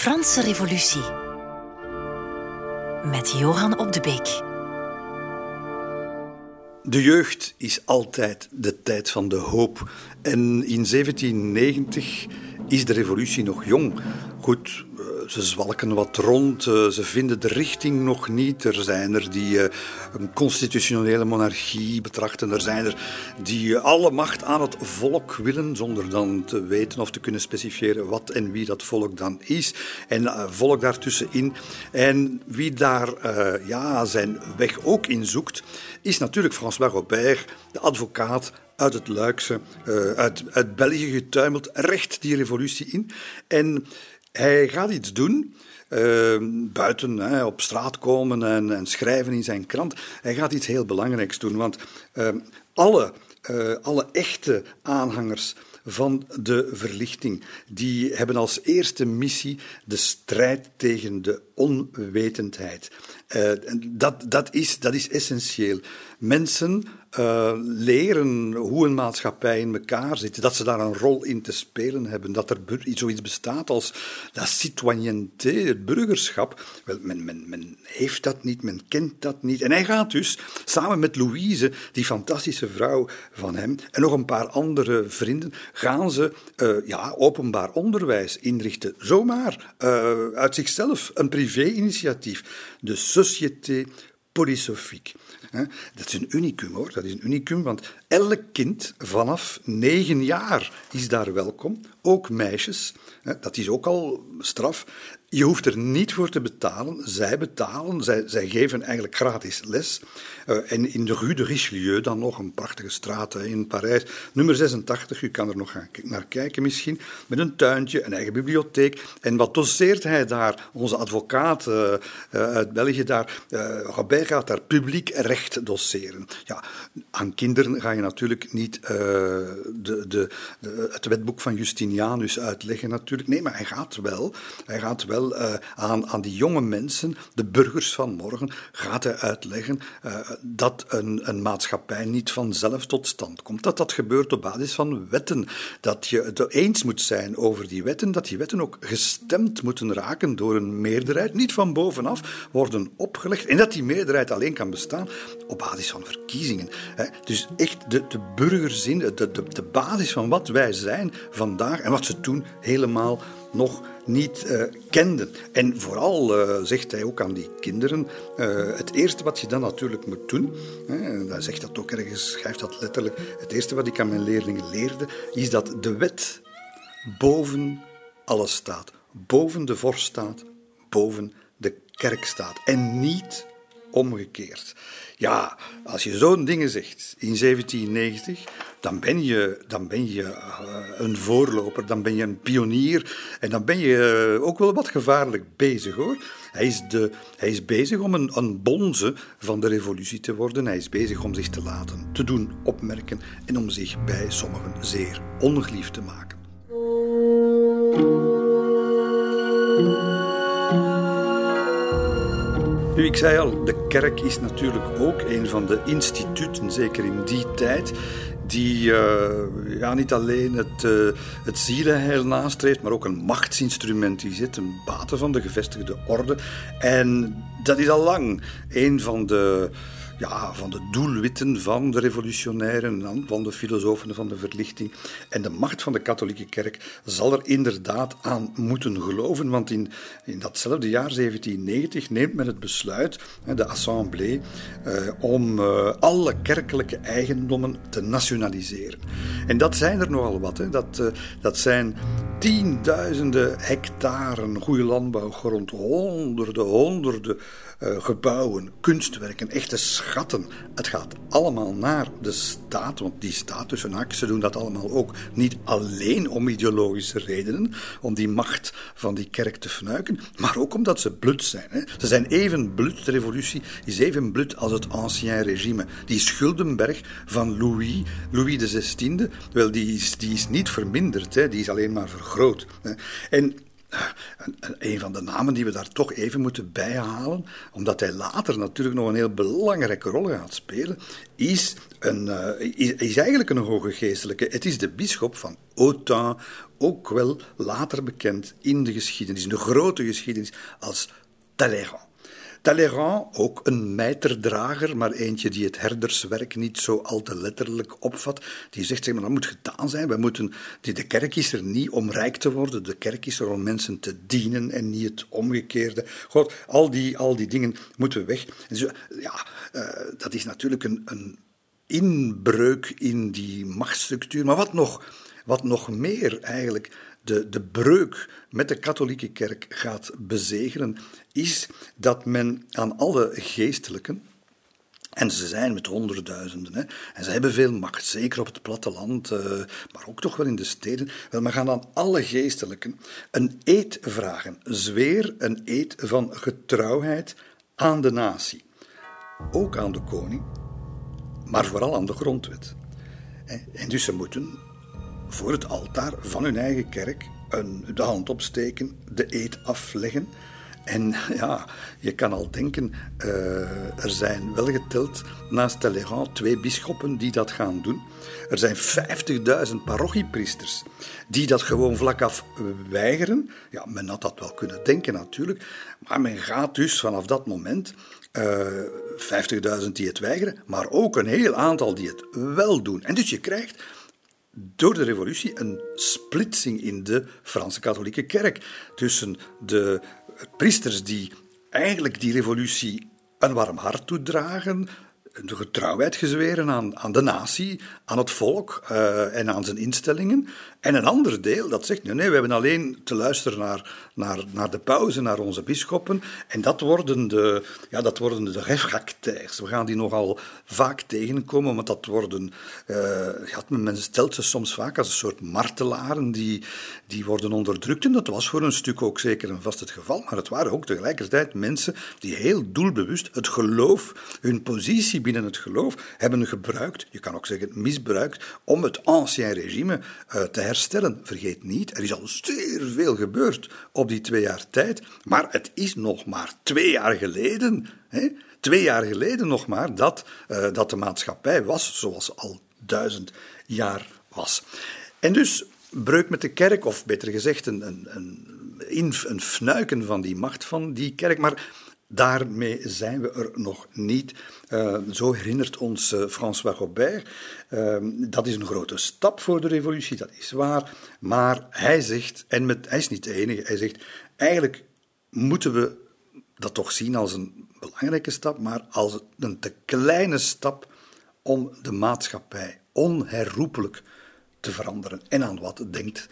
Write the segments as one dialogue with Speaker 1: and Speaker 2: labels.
Speaker 1: Franse Revolutie met Johan Op de Beek.
Speaker 2: De jeugd is altijd de tijd van de hoop. En in 1790 is de revolutie nog jong. Goed, ze zwalken wat rond, eh, ze vinden de richting nog niet. Er zijn er die eh, een constitutionele monarchie betrachten, er zijn er die eh, alle macht aan het volk willen, zonder dan te weten of te kunnen specifieren wat en wie dat volk dan is. En volk daartussenin. En wie daar ja, zijn weg ook in zoekt, is natuurlijk François Robert, de advocaat uit het Luikse, uit, uit België getuimeld, recht die revolutie in. En hij gaat iets doen. Ehm, buiten hè, op straat komen en, en, schrijven in zijn krant. Hij gaat iets heel belangrijks doen, want ehm, alle, uh, alle echte aanhangers van de verlichting, die hebben als eerste missie de strijd tegen de onwetendheid. Uh, dat, dat, is, dat is essentieel. Mensen uh, leren hoe een maatschappij in elkaar zit, dat ze daar een rol in te spelen hebben, dat er zoiets bestaat als la citoyenneté, het burgerschap. Wel, men, men, heeft dat niet, men kent dat niet. En hij gaat dus samen met Louise, die fantastische vrouw van hem, en nog een paar andere vrienden, gaan ze uh, ja, openbaar onderwijs inrichten. Zomaar, uh, uit zichzelf, een privé-initiatief. De Société Polysophique. Dat is een unicum hoor, dat is een unicum, want elk kind vanaf negen jaar is daar welkom, ook meisjes. Dat is ook al straf. Je hoeft er niet voor te betalen. Zij betalen, zij, zij geven eigenlijk gratis les. Uh, en in de Rue de Richelieu, dan nog een prachtige straat in Parijs, nummer 86, u kan er nog naar kijken misschien, met een tuintje, een eigen bibliotheek. En wat doseert hij daar? Onze advocaat uh, uit België daar, Robert gaat daar publiek recht doseren. Ja, aan kinderen ga je natuurlijk niet de, de, het wetboek van Justinianus uitleggen natuurlijk. Nee, maar hij gaat wel, hij gaat wel uh, aan, aan die jonge mensen, de burgers van morgen, gaat hij uitleggen uh, dat een, een maatschappij niet vanzelf tot stand komt. Dat dat gebeurt op basis van wetten. Dat je het eens moet zijn over die wetten, dat die wetten ook gestemd moeten raken door een meerderheid, niet van bovenaf worden opgelegd. En dat die meerderheid alleen kan bestaan op basis van verkiezingen. Dus echt de, de burgerzin, de, de, de basis van wat wij zijn vandaag en wat ze toen helemaal nog niet uh, kenden. En vooral uh, zegt hij ook aan die kinderen: uh, het eerste wat je dan natuurlijk moet doen, hè, hij zegt dat ook ergens, schrijft dat letterlijk. Het eerste wat ik aan mijn leerlingen leerde, is dat de wet boven alles staat. Boven de vorst staat, boven de kerk staat. En niet omgekeerd. Ja, als je zo'n dingen zegt in 1790, dan ben je, dan ben je uh, een voorloper, dan ben je een pionier en dan ben je uh, ook wel wat gevaarlijk bezig hoor. Hij is, de, hij is bezig om een, een bonze van de revolutie te worden. Hij is bezig om zich te laten, te doen opmerken en om zich bij sommigen zeer ongeliefd te maken. Nu, ik zei al, de kerk is natuurlijk ook een van de instituten, zeker in die tijd, die uh, ja, niet alleen het, uh, het zielenheil nastreeft, maar ook een machtsinstrument is het, een baten van de gevestigde orde. En dat is al lang een van de ja, van de doelwitten van de revolutionairen, van de filosofen van de verlichting. En de macht van de katholieke kerk zal er inderdaad aan moeten geloven, want in, in datzelfde jaar 1790 neemt men het besluit, de Assemblée, eh, om eh, alle kerkelijke eigendommen te nationaliseren. En dat zijn er nogal wat. Hè. Dat, uh, dat zijn tienduizenden hectaren goede landbouwgrond, honderden, honderden gebouwen, kunstwerken, echte schatten. Het gaat allemaal naar de staat, want die staat tussen haakjes, ze doen dat allemaal ook niet alleen om ideologische redenen, om die macht van die kerk te fnuiken, maar ook omdat ze blut zijn. Hè. Ze zijn even blut, de revolutie is even blut als het ancien regime. Die Schuldenberg van Louis, Louis XVI, wel, die is, die is niet verminderd, hè. die is alleen maar vergroot. Hè. En een van de namen die we daar toch even moeten bijhalen, omdat hij later natuurlijk nog een heel belangrijke rol gaat spelen, is, een, is, is eigenlijk een hoge geestelijke. Het is de bisschop van Autun, ook wel later bekend in de geschiedenis, in de grote geschiedenis, als Talleyrand. Talleyrand, ook een mijterdrager, maar eentje die het herderswerk niet zo al te letterlijk opvat. Die zegt, zeg maar, dat moet gedaan zijn. We moeten, de kerk is er niet om rijk te worden. De kerk is er om mensen te dienen en niet het omgekeerde. God, al die, al die dingen moeten weg. Ja, uh, dat is natuurlijk een, een inbreuk in die machtsstructuur. Maar wat nog, wat nog meer eigenlijk de, de breuk met de katholieke kerk gaat bezegelen, is dat men aan alle geestelijken, en ze zijn met honderdduizenden. Hè. En ze hebben veel macht, zeker op het platteland, uh, maar ook toch wel in de steden. Wel, men gaan aan alle geestelijken een eed vragen. Zweer een eed van getrouwheid aan de natie. Ook aan de koning, maar vooral aan de grondwet. En dus ze moeten voor het altaar van hun eigen kerk een, de hand opsteken, de eed afleggen. En ja, je kan al denken, uh, er zijn wel geteld naast Talleyrand twee bisschoppen die dat gaan doen. Er zijn 50.000 parochiepriesters die dat gewoon vlak af weigeren. Ja, men had dat wel kunnen denken natuurlijk. Maar men gaat dus vanaf dat moment uh, eh, 50.000 die het weigeren, maar ook een heel aantal die het wel doen. En dus je krijgt door de revolutie een splitsing in de Franse katholieke kerk tussen de priesters die eigenlijk die revolutie een warm hart toedragen, de getrouwheid gezweren aan, aan de natie, aan het volk uh, en aan zijn instellingen. En een ander deel dat zegt, nee, nee, we hebben alleen te luisteren naar, naar, naar de pauze, naar onze bisschoppen. En dat worden de, ja, dat worden de refractaires. We gaan die nogal vaak tegenkomen, want dat worden, uh, men stelt ze soms vaak als een soort martelaren die, die worden onderdrukt. En dat was voor een stuk ook zeker en vast het geval. Maar het waren ook tegelijkertijd mensen die heel doelbewust het geloof, hun positie binnen het geloof, hebben gebruikt, je kan ook zeggen misbruikt, om het ancien regime uh, te herstellen. Vergeet niet, er is al zeer veel gebeurd op die twee jaar tijd, maar het is nog maar twee jaar geleden, hè, twee jaar geleden nog maar, dat, uh, dat de maatschappij was zoals al duizend jaar was. En dus breuk met de kerk, of beter gezegd, een, een, een, een fnuiken van die macht van die kerk, maar Daarmee zijn we er nog niet. Uh, zo herinnert ons uh, François Robert. Uh, dat is een grote stap voor de revolutie, dat is waar. Maar hij zegt, en met, hij is niet de enige, hij zegt: eigenlijk moeten we dat toch zien als een belangrijke stap, maar als een te kleine stap om de maatschappij onherroepelijk te veranderen. En aan wat denkt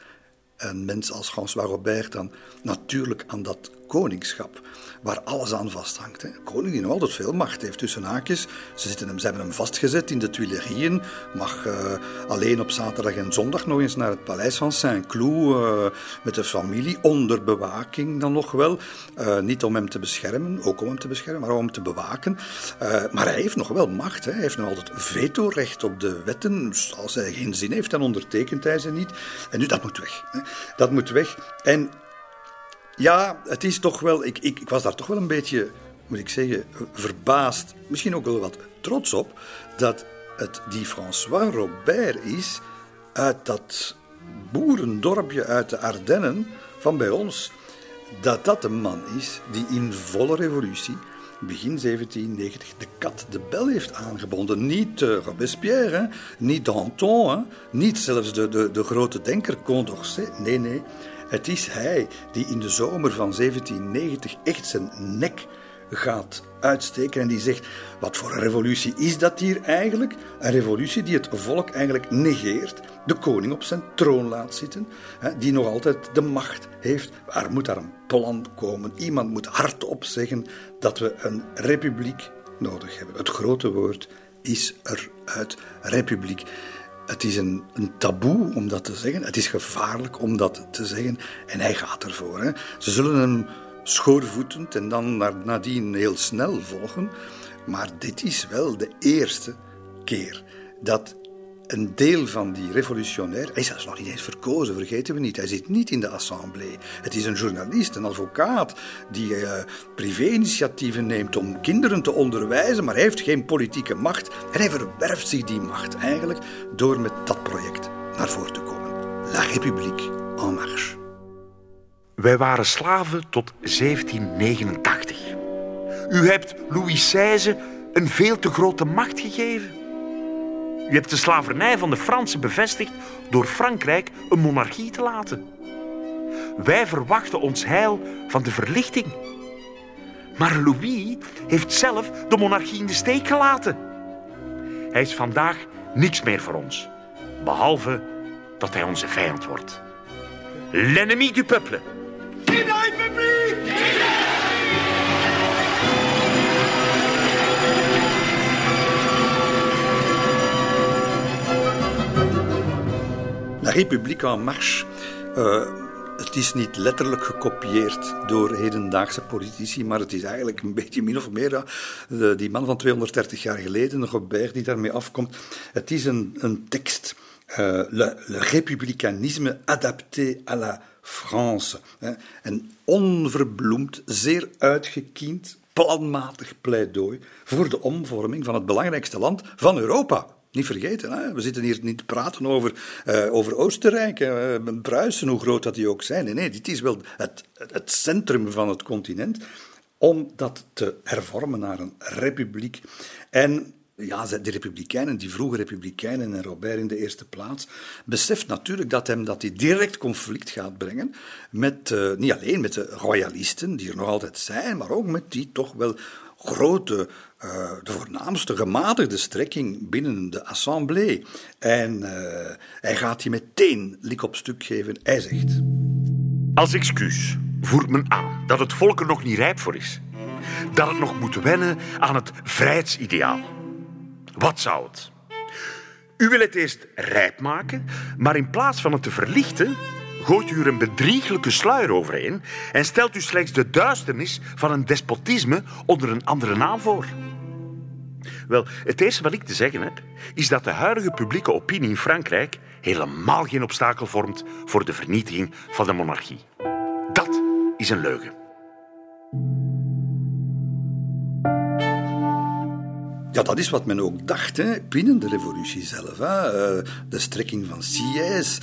Speaker 2: een mens als François Robert dan natuurlijk aan dat koningschap, waar alles aan vasthangt. Hè. Koning die nog altijd veel macht heeft tussen haakjes. Ze, zitten hem, ze hebben hem vastgezet in de Tuilerieën, mag uh, alleen op zaterdag en zondag nog eens naar het paleis van Saint-Cloud uh, met de familie, onder bewaking dan nog wel. Uh, niet om hem te beschermen, ook om hem te beschermen, maar om hem te bewaken. maar hij heeft nog wel macht. Hè. Hij heeft nog altijd vetorecht op de wetten. Als hij geen zin heeft, dan ondertekent hij ze niet. En nu, dat moet weg. Hè. Dat moet weg. En ja, het is toch wel. Ik, ik, ik was daar toch wel een beetje, moet ik zeggen, verbaasd. Misschien ook wel wat trots op. Dat het die François Robert is. uit dat boerendorpje uit de Ardennen van bij ons. Dat dat een man is die in volle revolutie begin 1790 de kat de bel heeft aangebonden. Niet uh, Robespierre, niet Danton, hè? niet zelfs de, de, de grote denker Condorcet. Nee, nee. Het is hij die in de zomer van 1790 echt zijn nek gaat uitsteken en die zegt: Wat voor een revolutie is dat hier eigenlijk? Een revolutie die het volk eigenlijk negeert, de koning op zijn troon laat zitten, die nog altijd de macht heeft. Er moet daar een plan komen. Iemand moet hardop zeggen dat we een republiek nodig hebben. Het grote woord is eruit: republiek. Het is een, een, taboe om dat te zeggen. Het is gevaarlijk om dat te zeggen. En hij gaat ervoor. Hè. Ze zullen hem schoorvoetend en dan nadien heel snel volgen. Maar dit is wel de eerste keer dat een deel van die revolutionair, hij is zelfs nog niet eens verkozen, vergeten we niet. Hij zit niet in de assemblée. Het is een journalist, een advocaat, die uh, privé-initiatieven neemt om kinderen te onderwijzen, maar hij heeft geen politieke macht. En hij verwerft zich die macht eigenlijk door met dat project naar voren te komen. La République en marche.
Speaker 3: Wij waren slaven tot 1789. U hebt Louis XVI een veel te grote macht gegeven. U hebt de slavernij van de Fransen bevestigd door Frankrijk een monarchie te laten. Wij verwachten ons heil van de verlichting. Maar Louis heeft zelf de monarchie in de steek gelaten. Hij is vandaag niks meer voor ons, behalve dat hij onze vijand wordt. L'ennemi du peuple.
Speaker 2: La République en Marche. Uh, het is niet letterlijk gekopieerd door hedendaagse politici, maar het is eigenlijk een beetje min of meer uh, die man van 230 jaar geleden, Robert die daarmee afkomt. Het is een, een tekst, uh, le, le républicanisme adapté à la France. Een onverbloemd, zeer uitgekiend, planmatig pleidooi voor de omvorming van het belangrijkste land van Europa. Niet vergeten, hè? we zitten hier niet te praten over, uh, over Oostenrijk, uh, Pruisen, hoe groot dat die ook zijn. Nee, nee, dit is wel het, het centrum van het continent om dat te hervormen naar een republiek. En ja, de republikeinen, die vroege republikeinen en Robert in de eerste plaats, beseft natuurlijk dat hem dat hij direct conflict gaat brengen met, uh, niet alleen met de royalisten, die er nog altijd zijn, maar ook met die toch wel grote, uh, de voornaamste gematigde strekking binnen de assemblée. En uh, hij gaat die meteen lik op stuk geven. Hij zegt...
Speaker 3: Als excuus voert men aan dat het volk er nog niet rijp voor is. Dat het nog moet wennen aan het vrijheidsideaal. Wat zou het? U wil het eerst rijp maken, maar in plaats van het te verlichten, gooit u er een bedrieglijke sluier overheen en stelt u slechts de duisternis van een despotisme onder een andere naam voor. Wel, het eerste wat ik te zeggen heb, is dat de huidige publieke opinie in Frankrijk helemaal geen obstakel vormt voor de vernietiging van de monarchie. Dat is een leugen.
Speaker 2: Ja, dat is wat men ook dacht hè, binnen de revolutie zelf. Hè. De strekking van Sieyès,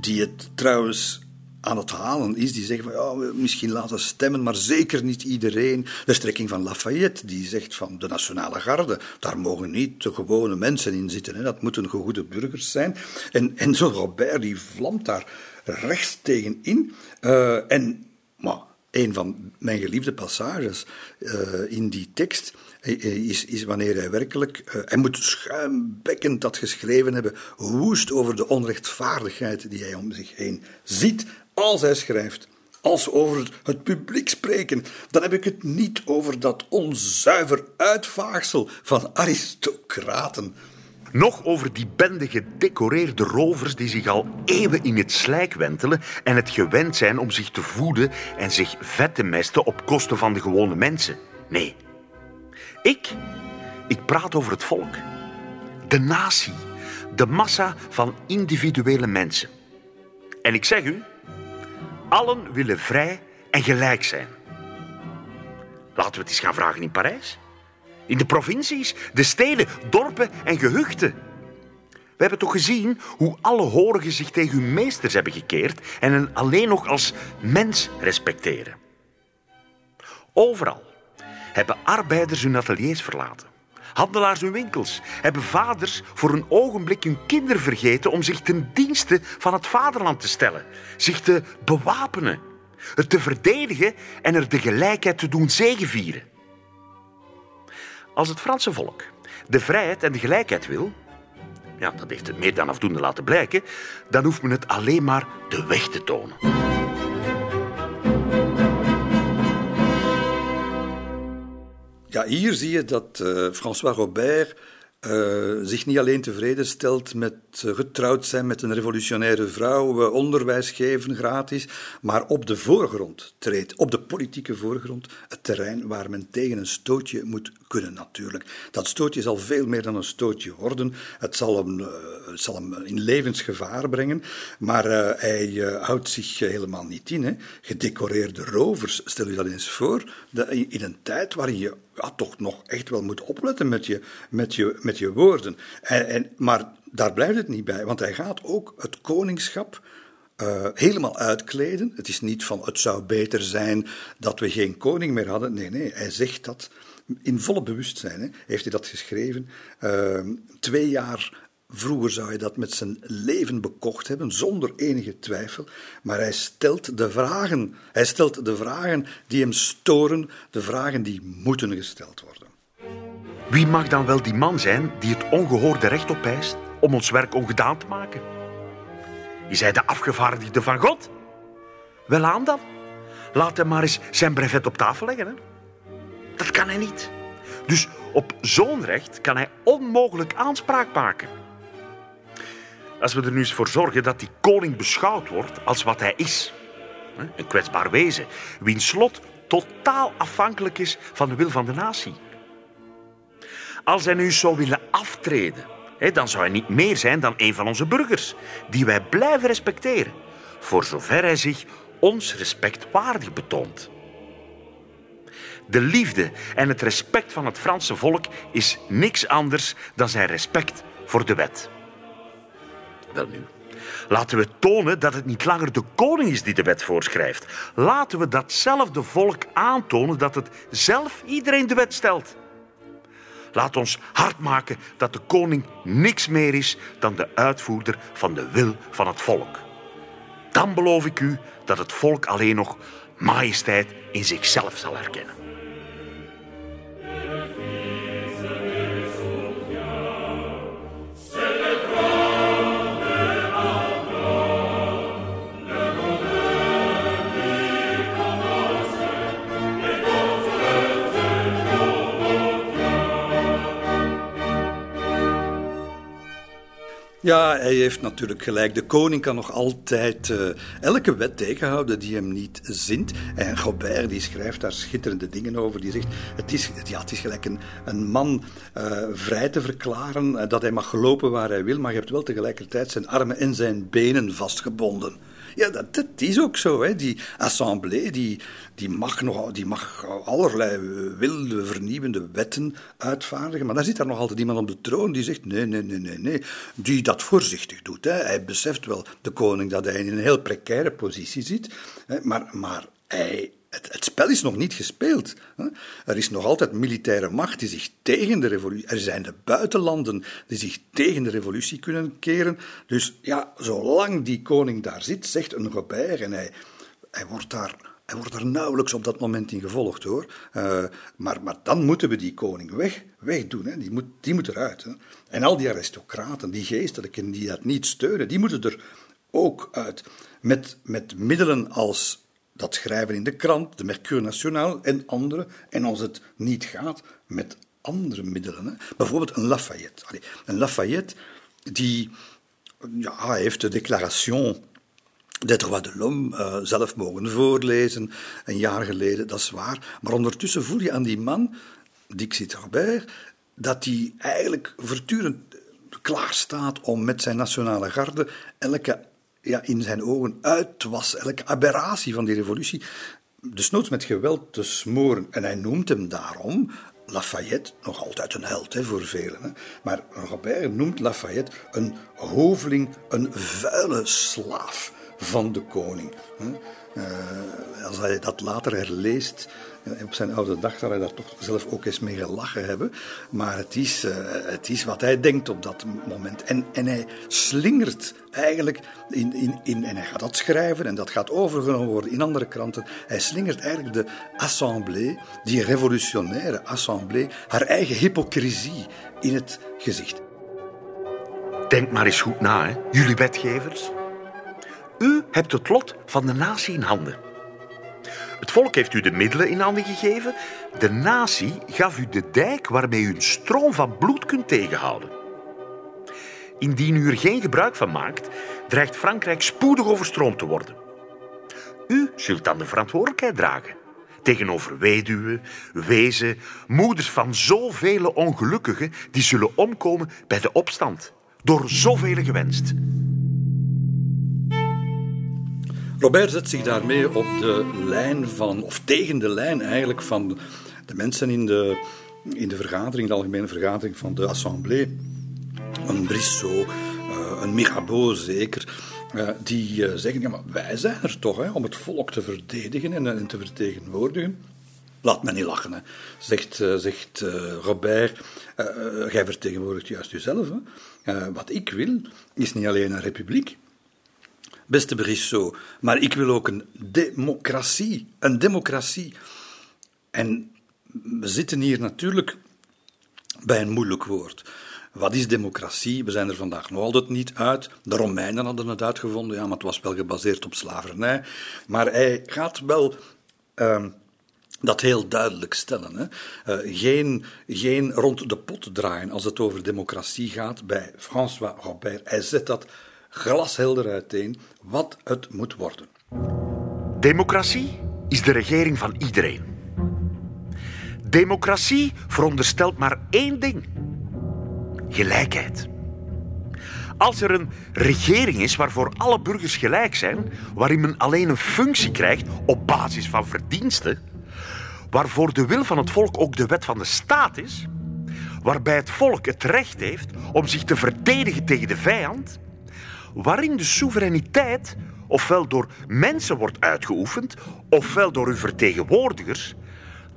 Speaker 2: die het trouwens aan het halen is, die zeggen van ja, misschien laten stemmen, maar zeker niet iedereen. De strekking van Lafayette, die zegt van de Nationale Garde, daar mogen niet de gewone mensen in zitten, hè. dat moeten goede burgers zijn. En, en zo Robert, die vlamt daar rechts tegen in. Uh, en, maar een van mijn geliefde passages uh, in die tekst is, is wanneer hij werkelijk, uh, hij moet schuimbekkend dat geschreven hebben, woest over de onrechtvaardigheid die hij om zich heen ziet als hij schrijft. Als over het publiek spreken, dan heb ik het niet over dat onzuiver uitvaagsel van aristocraten.
Speaker 3: Nog over die bende gedecoreerde rovers die zich al eeuwen in het slijk wentelen en het gewend zijn om zich te voeden en zich vet te mesten op kosten van de gewone mensen. Nee, ik, ik praat over het volk. De natie. De massa van individuele mensen. En ik zeg u, allen willen vrij en gelijk zijn. Laten we het eens gaan vragen in Parijs. In de provincies, de steden, dorpen en gehuchten. We hebben toch gezien hoe alle horigen zich tegen hun meesters hebben gekeerd en hen alleen nog als mens respecteren. Overal hebben arbeiders hun ateliers verlaten. Handelaars hun winkels. Hebben vaders voor een ogenblik hun kinderen vergeten om zich ten dienste van het vaderland te stellen. Zich te bewapenen. Het te verdedigen en er de gelijkheid te doen zegevieren. Als het Franse volk de vrijheid en de gelijkheid wil, ja, dat heeft het meer dan afdoende laten blijken, dan hoeft men het alleen maar de weg te tonen.
Speaker 2: Ja, hier zie je dat uh, François Robert uh, zich niet alleen tevreden stelt met uh, getrouwd zijn met een revolutionaire vrouw, onderwijs geven gratis, maar op de voorgrond treedt, op de politieke voorgrond, het terrein waar men tegen een stootje moet kunnen natuurlijk. Dat stootje zal veel meer dan een stootje worden. Het zal hem, het zal hem in levensgevaar brengen, maar hij houdt zich helemaal niet in. Hè. Gedecoreerde rovers, stel je dat eens voor, in een tijd waarin je ja, toch nog echt wel moet opletten met je, met je, met je woorden. En, en, maar daar blijft het niet bij, want hij gaat ook het koningschap helemaal uitkleden. Het is niet van het zou beter zijn dat we geen koning meer hadden. Nee, nee, hij zegt dat in volle bewustzijn. Hè, heeft hij dat geschreven. Uh, twee jaar Vroeger zou hij dat met zijn leven bekocht hebben, zonder enige twijfel. Maar hij stelt de vragen. Hij stelt de vragen die hem storen, de vragen die moeten gesteld worden.
Speaker 3: Wie mag dan wel die man zijn die het ongehoorde recht opeist om ons werk ongedaan te maken? Is hij de afgevaardigde van God? Wel aan dan. Laat hem maar eens zijn brevet op tafel leggen. Hè? Dat kan hij niet. Dus op zo'n recht kan hij onmogelijk aanspraak maken. Als we er nu eens voor zorgen dat die koning beschouwd wordt als wat hij is. Een kwetsbaar wezen, wiens slot totaal afhankelijk is van de wil van de natie. Als hij nu zou willen aftreden, dan zou hij niet meer zijn dan een van onze burgers, die wij blijven respecteren, voor zover hij zich ons respect waardig betoont. De liefde en het respect van het Franse volk is niks anders dan zijn respect voor de wet. Wel nu, laten we tonen dat het niet langer de koning is die de wet voorschrijft. Laten we datzelfde volk aantonen dat het zelf iedereen de wet stelt. Laat ons hard maken dat de koning niks meer is dan de uitvoerder van de wil van het volk. Dan beloof ik u dat het volk alleen nog majesteit in zichzelf zal herkennen.
Speaker 2: Ja, hij heeft natuurlijk gelijk. De koning kan nog altijd uh, elke wet tegenhouden die hem niet zint. En Gobert die schrijft daar schitterende dingen over. Die zegt, het is, ja, het is gelijk een, een man uh, vrij te verklaren, uh, dat hij mag lopen waar hij wil, maar je hebt wel tegelijkertijd zijn armen en zijn benen vastgebonden. Ja, dat, dat is ook zo. Hè. Die assemblée die, die, mag nog, die mag allerlei wilde, vernieuwende wetten uitvaardigen. Maar daar zit daar nog altijd iemand op de troon die zegt: nee, nee, nee, nee, nee. Die dat voorzichtig doet. Hè. Hij beseft wel, de koning, dat hij in een heel precaire positie zit. Hè. Maar, maar hij het, spel is nog niet gespeeld. Er is nog altijd militaire macht die zich tegen de revolutie. Er zijn de buitenlanden die zich tegen de revolutie kunnen keren. Dus ja, zolang die koning daar zit, zegt een Robert, en hij, hij wordt daar. Hij wordt er nauwelijks op dat moment in gevolgd hoor. Uh, maar, maar dan moeten we die koning weg, wegdoen. Hè. Die, moet, die moet eruit. Hè. En al die aristocraten, die geestelijken die dat niet steunen, die moeten er ook uit. Met, met middelen als dat schrijven in de krant, de Mercure Nationaal en andere. En als het niet gaat, met andere middelen. Hè. Bijvoorbeeld een Lafayette. Een Lafayette die ja, heeft de Déclaration des droits de l'homme uh, zelf mogen voorlezen, een jaar geleden, dat is waar. Maar ondertussen voel je aan die man, Dixit Robert, dat hij eigenlijk voortdurend klaar staat om met zijn nationale garde elke ja, in zijn ogen uit was, elke aberratie van die revolutie, desnoods met geweld te smoren. En hij noemt hem daarom Lafayette, nog altijd een held hè, voor velen. Hè. Maar Robert noemt Lafayette een hoveling, een vuile slaaf van de koning. Hè. Uh, als hij dat later herleest, op zijn oude dag zal hij daar toch zelf ook eens mee gelachen hebben. Maar het is, uh, het is wat hij denkt op dat moment. En, en hij slingert eigenlijk in, in, in, en hij gaat dat schrijven en dat gaat overgenomen worden in andere kranten. Hij slingert eigenlijk de assemblée, die revolutionaire assemblée, haar eigen hypocrisie in het gezicht.
Speaker 3: Denk maar eens goed na, hè? jullie wetgevers. U hebt het lot van de natie in handen. Het volk heeft u de middelen in handen gegeven. De natie gaf u de dijk waarmee u een stroom van bloed kunt tegenhouden. Indien u er geen gebruik van maakt, dreigt Frankrijk spoedig overstroomd te worden. U zult dan de verantwoordelijkheid dragen. tegenover weduwen, wezen, moeders van zoveel ongelukkigen die zullen omkomen bij de opstand. Door zoveel gewenst.
Speaker 2: Robert zet zich daarmee op de lijn van, of tegen de lijn eigenlijk van de mensen in de, in de vergadering, de algemene vergadering van de Assemblée. Een Brissot, eh, een Mirabeau zeker, eh, die eh, zeggen, ja maar wij zijn er toch hè, om het volk te verdedigen en, te vertegenwoordigen. Laat me niet lachen, hè. zegt, zegt Robert. jij vertegenwoordigt juist jezelf. Hè. wat ik wil, is niet alleen een republiek, beste Brissot, maar ik wil ook een democratie. Een democratie. En we zitten hier natuurlijk bij een moeilijk woord. Wat is democratie? We zijn er vandaag nog altijd niet uit. De Romeinen hadden het uitgevonden, ja, maar het was wel gebaseerd op slavernij. Maar hij gaat wel ehm, dat heel duidelijk stellen. Hè. Uh, geen, geen rond de pot draaien als het over democratie gaat bij François Robert. Hij zet dat glashelder uiteen wat het moet worden.
Speaker 3: Democratie is de regering van iedereen. Democratie veronderstelt maar één ding: gelijkheid. Als er een regering is waarvoor alle burgers gelijk zijn, waarin men alleen een functie krijgt op basis van verdiensten, waarvoor de wil van het volk ook de wet van de staat is, waarbij het volk het recht heeft om zich te verdedigen tegen de vijand, waarin de soevereiniteit ofwel door mensen wordt uitgeoefend, ofwel door uw vertegenwoordigers,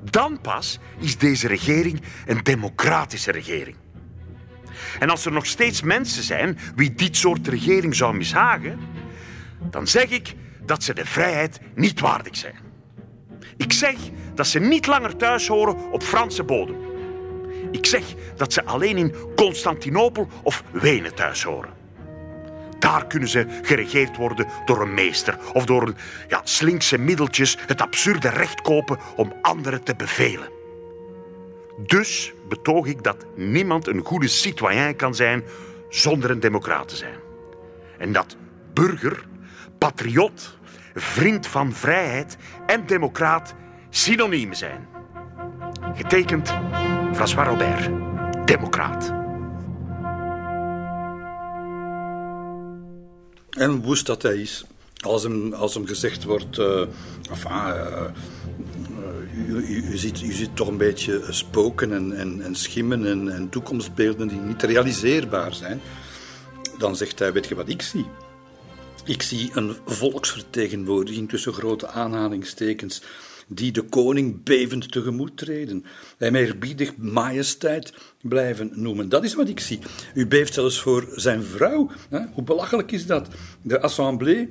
Speaker 3: dan pas is deze regering een democratische regering. En als er nog steeds mensen zijn wie dit soort regering zou mishagen, dan zeg ik dat ze de vrijheid niet waardig zijn. Ik zeg dat ze niet langer thuis horen op Franse bodem. Ik zeg dat ze alleen in Constantinopel of Wenen thuis horen. Daar kunnen ze geregeerd worden door een meester of door ja, slinkse middeltjes het absurde recht kopen om anderen te bevelen. Dus betoog ik dat niemand een goede citoyen kan zijn zonder een democraat te zijn. En dat burger, patriot, vriend van vrijheid en democraat synoniemen zijn. Getekend François Robert, democraat.
Speaker 2: En woest dat hij is. Als hem, als hem gezegd wordt, enfin, uh, u, u, u, ziet, u ziet toch een beetje spoken en, en, en schimmen en, en toekomstbeelden die niet realiseerbaar zijn. Dan zegt hij, weet je wat ik zie? Ik zie een volksvertegenwoordiging tussen grote aanhalingstekens die de koning bevend tegemoet treden. Hem eerbiedig majesteit blijven noemen. Dat is wat ik zie. U beeft zelfs voor zijn vrouw. Hè? Hoe belachelijk is dat? De assemblée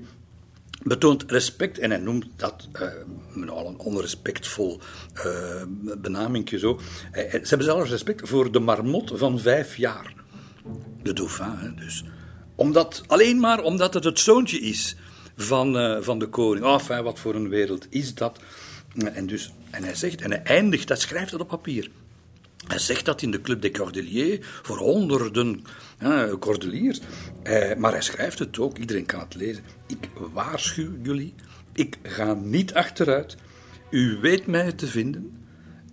Speaker 2: betoont respect en hij noemt dat uh, een onrespectvol uh, benamingje zo. Uh, ze hebben zelfs respect voor de marmot van vijf jaar. De dauphin, dus. Omdat, alleen maar omdat het het zoontje is van, van de koning. Enfin, wat voor een wereld is dat? En, dus, en hij zegt, en hij eindigt, hij schrijft dat op papier. Hij zegt dat in de Club des Cordeliers voor honderden cordeliers. Eh, maar hij schrijft het ook, iedereen kan het lezen. Ik waarschuw jullie, ik ga niet achteruit. U weet mij te vinden.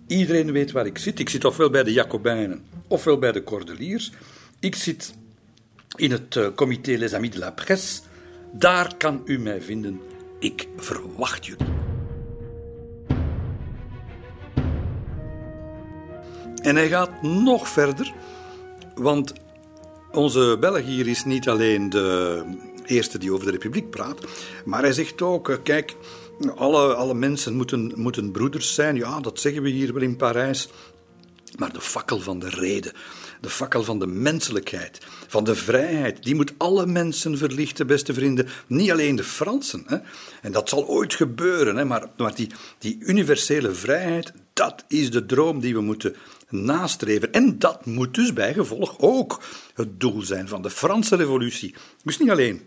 Speaker 2: Iedereen weet waar ik zit. Ik zit ofwel bij de Jacobijnen, ofwel bij de Cordeliers. Ik zit in het uh, comité Les Amis de la Presse. Daar kan u mij vinden. Ik verwacht jullie. En hij gaat nog verder, want onze Belg hier is niet alleen de eerste die over de republiek praat, maar hij zegt ook, eh, kijk, alle, alle mensen moeten, moeten broeders zijn. Ja, dat zeggen we hier wel in Parijs. Maar de fakkel van de reden, de fakkel van de menselijkheid, van de vrijheid, die moet alle mensen verlichten, beste vrienden. Niet alleen de Fransen. Hè. En dat zal ooit gebeuren, hè. Maar, maar die, die universele vrijheid, dat is de droom die we moeten nastreven. En dat moet dus bijgevolg ook het doel zijn van de Franse revolutie. Dus niet alleen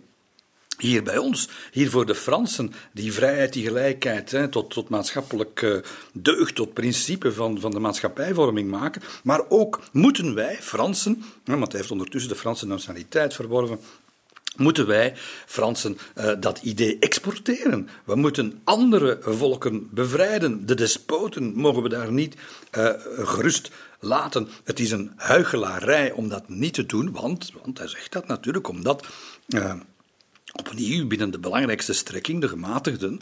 Speaker 2: hier bij ons, hier voor de Fransen, die vrijheid, die gelijkheid, hè, tot, tot maatschappelijk uh, deugd, tot principe van, van de maatschappijvorming maken. Maar ook moeten wij, Fransen, want hij heeft ondertussen de Franse nationaliteit verworven, moeten wij, Fransen, uh, dat idee exporteren. We moeten andere volken bevrijden. De despoten mogen we daar niet uh, gerust laten. Het is een huichelarij om dat niet te doen, want, want hij zegt dat natuurlijk omdat. Opnieuw, binnen de belangrijkste strekking, de gematigden,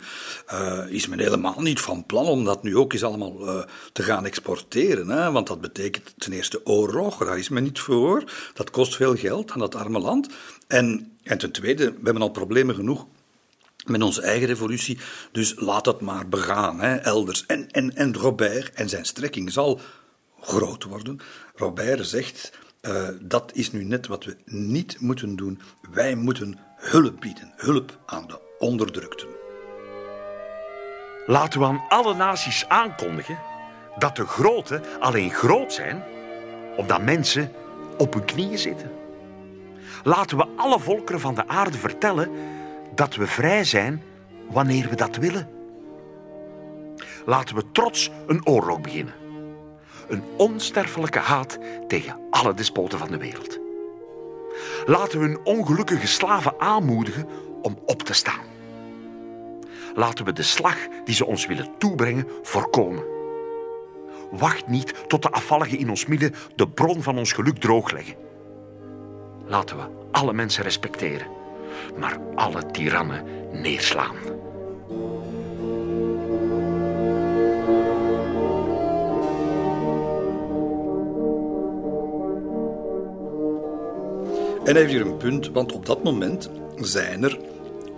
Speaker 2: uh, is men helemaal niet van plan om dat nu ook eens allemaal uh, te gaan exporteren. Hè? Want dat betekent ten eerste oorlog, daar is men niet voor. Dat kost veel geld aan dat arme land. En, en ten tweede, we hebben al problemen genoeg met onze eigen revolutie. Dus laat dat maar begaan, hè, elders. En, en, en Robert en zijn strekking zal groot worden. Robert zegt. Uh, dat is nu net wat we niet moeten doen. Wij moeten hulp bieden, hulp aan de onderdrukten.
Speaker 3: Laten we aan alle naties aankondigen dat de grote alleen groot zijn omdat mensen op hun knieën zitten. Laten we alle volkeren van de aarde vertellen dat we vrij zijn wanneer we dat willen. Laten we trots een oorlog beginnen. Een onsterfelijke haat tegen alle despoten van de wereld. Laten we hun ongelukkige slaven aanmoedigen om op te staan. Laten we de slag die ze ons willen toebrengen voorkomen. Wacht niet tot de afvalligen in ons midden de bron van ons geluk droogleggen. Laten we alle mensen respecteren, maar alle tirannen neerslaan.
Speaker 2: En hij heeft hier een punt, want op dat moment zijn er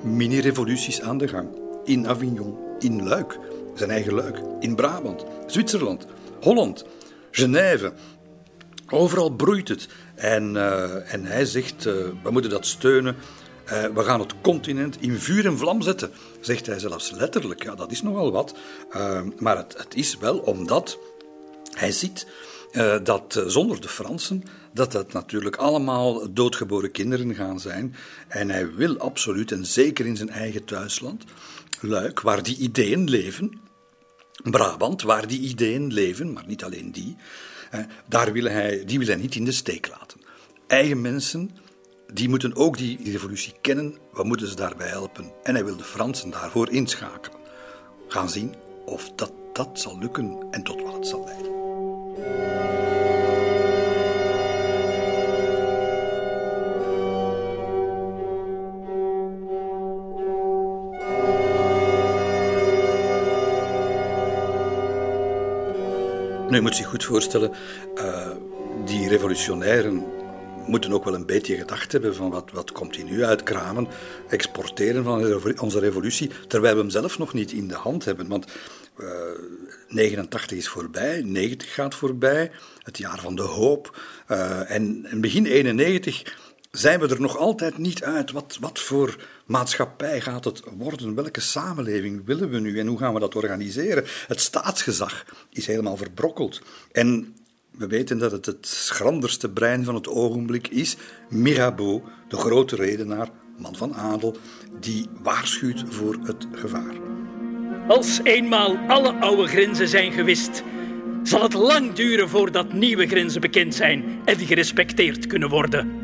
Speaker 2: mini-revoluties aan de gang. In Avignon, in Luik, zijn eigen Luik, in Brabant, Zwitserland, Holland, Genève. Overal broeit het. En, uh, en hij zegt, uh, we moeten dat steunen. Uh, we gaan het continent in vuur en vlam zetten, zegt hij zelfs letterlijk. Ja, dat is nogal wat. maar het, het is wel omdat hij ziet dat zonder de Fransen dat dat natuurlijk allemaal doodgeboren kinderen gaan zijn. En hij wil absoluut, en zeker in zijn eigen thuisland, Luik, waar die ideeën leven, Brabant, waar die ideeën leven, maar niet alleen die, daar wil hij, die wil hij niet in de steek laten. Eigen mensen, die moeten ook die revolutie kennen, we moeten ze daarbij helpen. En hij wil de Fransen daarvoor inschakelen. Gaan zien of dat, dat zal lukken en tot wat het zal leiden. Nu, je moet zich goed voorstellen, uh, die revolutionairen moeten ook wel een beetje gedacht hebben van wat, wat komt hier nu uit kramen, exporteren van onze revolutie, terwijl we hem zelf nog niet in de hand hebben. Want uh, eh, 89 is voorbij, 90 gaat voorbij, het jaar van de hoop. En, en begin 91 zijn we er nog altijd niet uit. Wat, wat voor maatschappij gaat het worden? Welke samenleving willen we nu en hoe gaan we dat organiseren? Het staatsgezag is helemaal verbrokkeld. En we weten dat het het schranderste brein van het ogenblik is. Mirabeau, de grote redenaar, man van adel, die waarschuwt voor het gevaar.
Speaker 4: Als eenmaal alle oude grenzen zijn gewist, zal het lang duren voordat nieuwe grenzen bekend zijn en gerespecteerd kunnen worden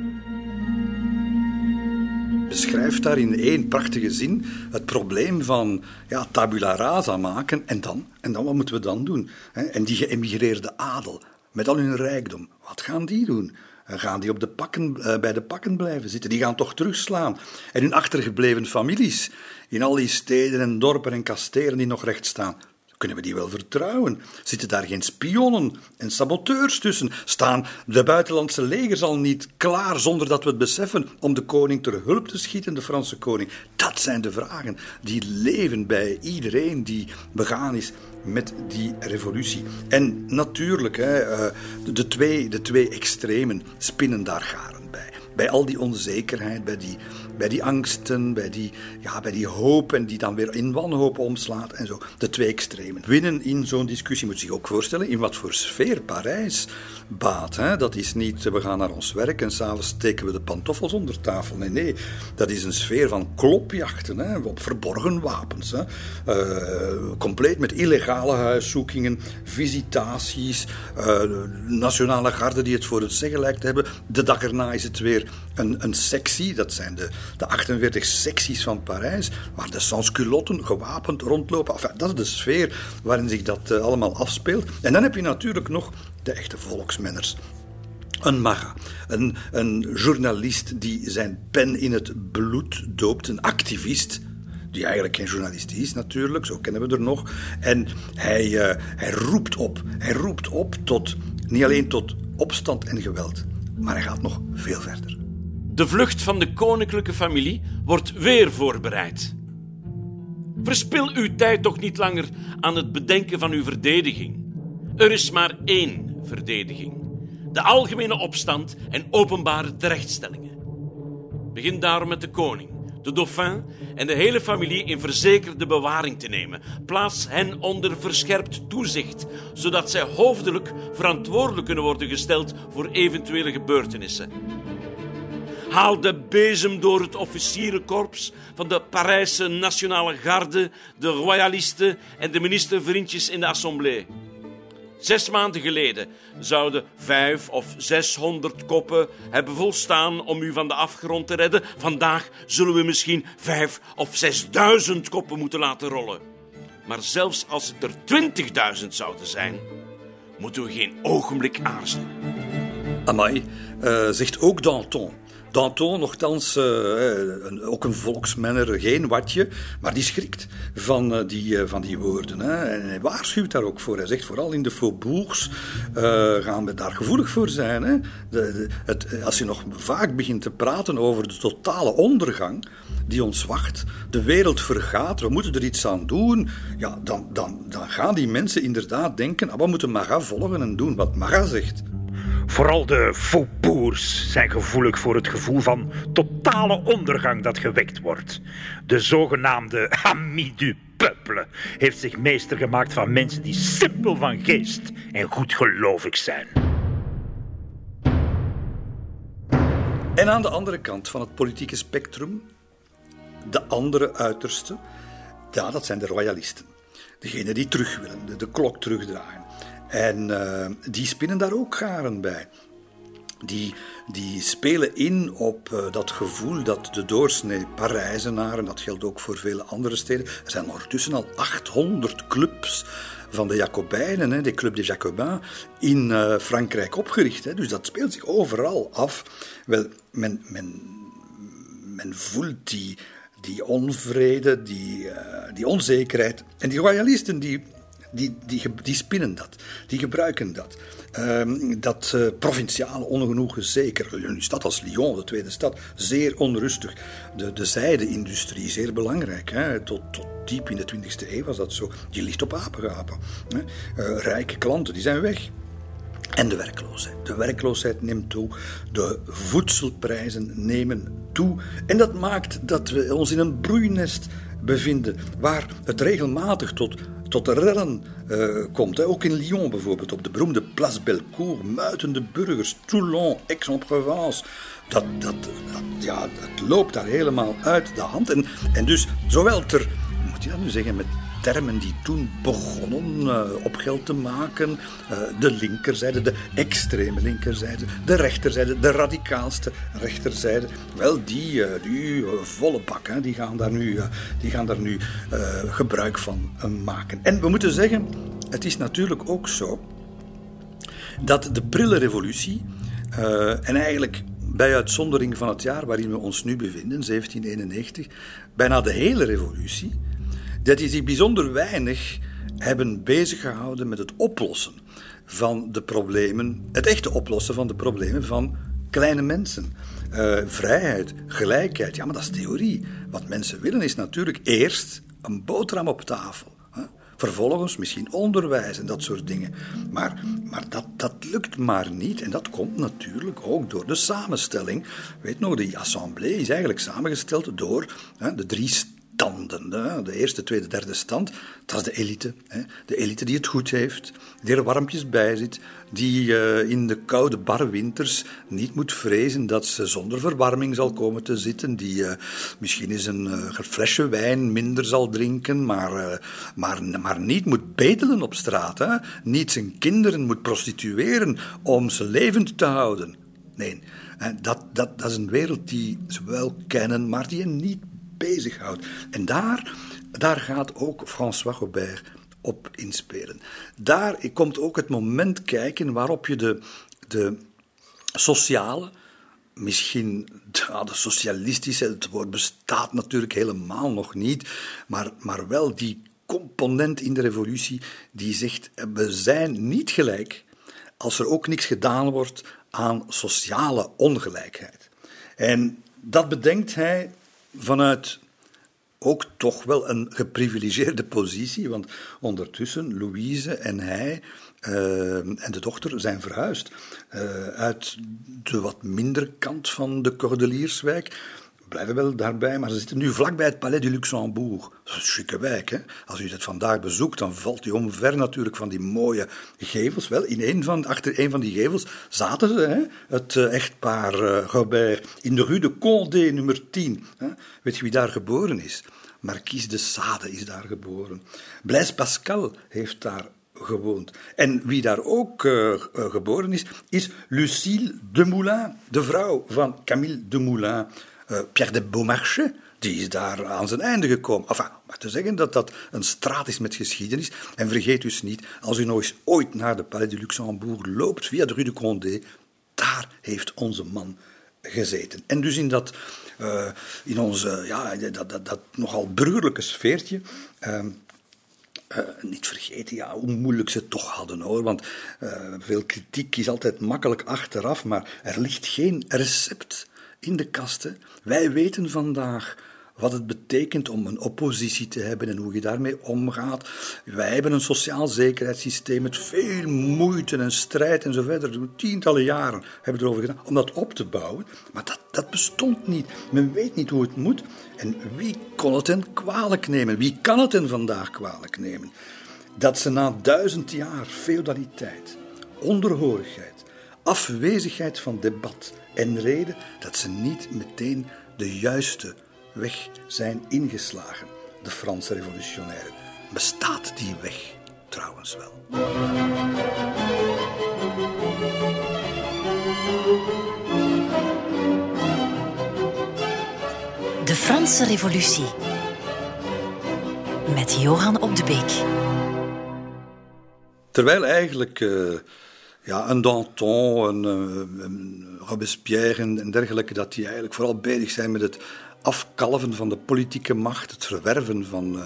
Speaker 2: beschrijft daar in één prachtige zin het probleem van ja, tabula rasa maken. En dan? En dan, wat moeten we dan doen? En die geëmigreerde adel, met al hun rijkdom, wat gaan die doen? Eh, gaan die op de pakken, eh, bij de pakken blijven zitten? Die gaan toch terugslaan. En hun achtergebleven families, in al die steden en dorpen en kastelen die nog recht staan, kunnen we die wel vertrouwen? Zitten daar geen spionnen en saboteurs tussen? Staan de buitenlandse legers al niet klaar zonder dat we het beseffen om de koning ter hulp te schieten, de Franse koning? Dat zijn de vragen die leven bij iedereen die begaan is met die revolutie. En natuurlijk, hè, eh, de, twee, de twee extremen spinnen daar garen bij. Bij al die onzekerheid, bij die bij die angsten, bij die, ja, bij die hoop en die dan weer in wanhoop omslaat en zo. De twee extremen. Winnen in zo'n discussie moet je zich ook voorstellen in wat voor sfeer Parijs baat. Hè? Dat is niet we gaan naar ons werk en s'avonds steken we de pantoffels onder tafel. Nee, nee. Dat is een sfeer van klopjachten hè? op verborgen wapens. Hè? Uh, compleet met illegale huiszoekingen, visitaties, uh, nationale garde die het voor het zeggen lijkt te hebben. De dag erna is het weer een, een sectie, dat zijn de, de 48 secties van Parijs, waar de sansculotten gewapend rondlopen. Dat is de sfeer waarin zich dat uh, allemaal afspeelt. En dan heb je natuurlijk nog de echte volksmenners. Een maga, een, een journalist die zijn pen in het bloed doopt, een activist die eigenlijk geen journalist is natuurlijk, zo kennen we er nog. En hij, uh, hij roept op, hij roept op tot, niet alleen tot opstand en geweld, maar hij gaat nog veel verder.
Speaker 5: De vlucht van de koninklijke familie wordt weer voorbereid. Verspil uw tijd toch niet langer aan het bedenken van uw verdediging. Er is maar één verdediging: de algemene opstand en openbare terechtstellingen. Begin daarom met de koning de dauphin en de hele familie in verzekerde bewaring te nemen. Plaats hen onder verscherpt toezicht, zodat zij hoofdelijk verantwoordelijk kunnen worden gesteld voor eventuele gebeurtenissen. Haal de bezem door het officierenkorps van de Parijse Nationale Garde, de royalisten en de ministervriendjes in de Assemblée. Zes maanden geleden zouden vijf of zeshonderd koppen hebben volstaan om u van de afgrond te redden. Vandaag zullen we misschien vijf of zesduizend koppen moeten laten rollen. Maar zelfs als het er twintigduizend zouden zijn, moeten we geen ogenblik aarzelen.
Speaker 2: Amai, uh, zegt ook Danton. Danton, nogthans, uh, een, ook een volksmenner, geen watje, maar die schrikt van, uh, die, van die woorden. Hè. En hij waarschuwt daar ook voor. Hij zegt vooral in de faubourgs gaan we daar gevoelig voor zijn. Hè. De, het, als je nog vaak begint te praten over de totale ondergang die ons wacht, de wereld vergaat, we moeten er iets aan doen, ja, dan, dan, dan gaan die mensen inderdaad denken, ah, we moeten Maga volgen en doen wat Maga zegt.
Speaker 3: Vooral de faubourgs zijn gevoelig voor het gevoel van totale ondergang dat gewekt wordt. De zogenaamde ami du peuple heeft zich meester gemaakt van mensen die simpel van geest en goedgelovig zijn.
Speaker 2: En aan de andere kant van het politieke spectrum, de andere uiterste, ja, dat zijn de royalisten. Degenen die terug willen, de, de klok terugdraaien. En uh, die spinnen daar ook garen bij. Die, die spelen in op uh, dat gevoel dat de doorsnee Parijzenaren, dat geldt ook voor vele andere steden, er zijn ondertussen al 800 clubs van de Jacobijnen, hè, de Club des Jacobins, in uh, Frankrijk opgericht. Hè. Dus dat speelt zich overal af. Wel, men, men, men voelt die, die onvrede, die, die onzekerheid. En die royalisten die die, die, die spinnen dat, die gebruiken dat. Um, dat uh, provinciale ongenoegen zeker. Een stad als Lyon, de tweede stad, zeer onrustig. De, de zijde-industrie, zeer belangrijk. Hè. Tot, tot diep in de 20e eeuw was dat zo. Die ligt op apengapen. Hè. Uh, rijke klanten, die zijn weg. En de werkloosheid. De werkloosheid neemt toe. De voedselprijzen nemen toe. En dat maakt dat we ons in een broeinest bevinden waar het regelmatig tot tot rellen uh, komt. Hè. Ook in Lyon bijvoorbeeld, op de beroemde Place Bellecour, muitende burgers, Toulon, Aix-en-Provence. Dat, dat, ja, dat loopt daar helemaal uit de hand. En, en dus, zowel ter, moet je dat nu zeggen, met termen die toen begonnen uh, op geld te maken. Uh, de linkerzijde, de extreme linkerzijde, de rechterzijde, de radicaalste rechterzijde. Wel, die, uh, die volle bak, hè, die gaan daar nu, die gaan daar nu gebruik van maken. En we moeten zeggen, het is natuurlijk ook zo dat de prille revolutie en eigenlijk bij uitzondering van het jaar waarin we ons nu bevinden, 1791, bijna de hele revolutie dat die zich bijzonder weinig hebben bezig gehouden met het oplossen van de problemen, het echte oplossen van de problemen van kleine mensen. Uh, vrijheid, gelijkheid, ja, maar dat is theorie. Wat mensen willen is natuurlijk eerst een boterham op tafel. Hè? Vervolgens misschien onderwijs en dat soort dingen. Maar, maar dat, dat lukt maar niet. En dat komt natuurlijk ook door de samenstelling. Weet nog, die assemblée is eigenlijk samengesteld door hè, de drie standen. De eerste, tweede, derde stand, dat is de elite. De elite die het goed heeft, die er warmpjes bij zit, die eh, in de koude barwinters niet moet vrezen dat ze zonder verwarming zal komen te zitten, die uh, misschien eens een uh, flesje wijn minder zal drinken, maar, maar, maar niet moet bedelen op straat, hè? niet zijn kinderen moet prostitueren om ze levend te houden. Nee, dat, dat, dat is een wereld die ze wel kennen, maar die je niet bezighoudt. En daar, daar gaat ook François Robert op inspelen. Daar komt ook het moment kijken waarop je de, de sociale, misschien ja, de socialistische, het woord bestaat natuurlijk helemaal nog niet, maar, maar wel die component in de revolutie die zegt: we zijn niet gelijk als er ook niks gedaan wordt aan sociale ongelijkheid. En dat bedenkt hij vanuit ook toch wel een geprivilegeerde positie, want ondertussen Louise en hij uh, en de dochter zijn verhuisd uh, uit de wat mindere kant van de Cordelierswijk blijven wel daarbij, maar ze zitten nu vlakbij het Palais du Luxembourg. Dat is een wijk. Hè? Als u dat vandaag bezoekt, dan valt u omver natuurlijk van die mooie gevels. Wel, in een van, achter een van die gevels zaten ze, hè? het uh, echtpaar uh, Robert, in de rue de Condé, nummer 10. Hè? Weet je wie daar geboren is? Marquise de Sade is daar geboren. Blaise Pascal heeft daar gewoond. En wie daar ook uh, geboren is, is Lucille de Moulin, de vrouw van Camille de Moulin. Pierre de Beaumarchais, die is daar aan zijn einde gekomen. Enfin, maar te zeggen dat dat een straat is met geschiedenis. En vergeet dus niet, als u nog eens ooit naar de Palais du Luxembourg loopt, via de Rue de Condé, daar heeft onze man gezeten. En dus in dat, uh, in onze, ja, dat, dat, dat nogal burgerlijke sfeertje. Niet vergeten ja, hoe moeilijk ze het toch hadden hoor. Want veel kritiek is altijd makkelijk achteraf, maar er ligt geen recept in de kasten. Wij weten vandaag wat het betekent om een oppositie te hebben en hoe je daarmee omgaat. Wij hebben een sociaal zekerheidssysteem met veel moeite en strijd en zo verder. Tientallen jaren hebben we erover gedaan om dat op te bouwen. Maar dat, dat bestond niet. Men weet niet hoe het moet. En wie kon het hen kwalijk nemen? Wie kan het hen vandaag kwalijk nemen? Dat ze na duizend jaar feudaliteit, onderhorigheid, afwezigheid van debat en reden, dat ze niet meteen de juiste weg zijn ingeslagen, de Franse revolutionairen. Bestaat die weg trouwens wel?
Speaker 1: De Franse Revolutie met Johan op de Beek.
Speaker 2: Terwijl eigenlijk uh, ja, een Danton, een, een Robespierre en, dergelijke, dat die eigenlijk vooral bezig zijn met het afkalven van de politieke macht, het verwerven van, uh,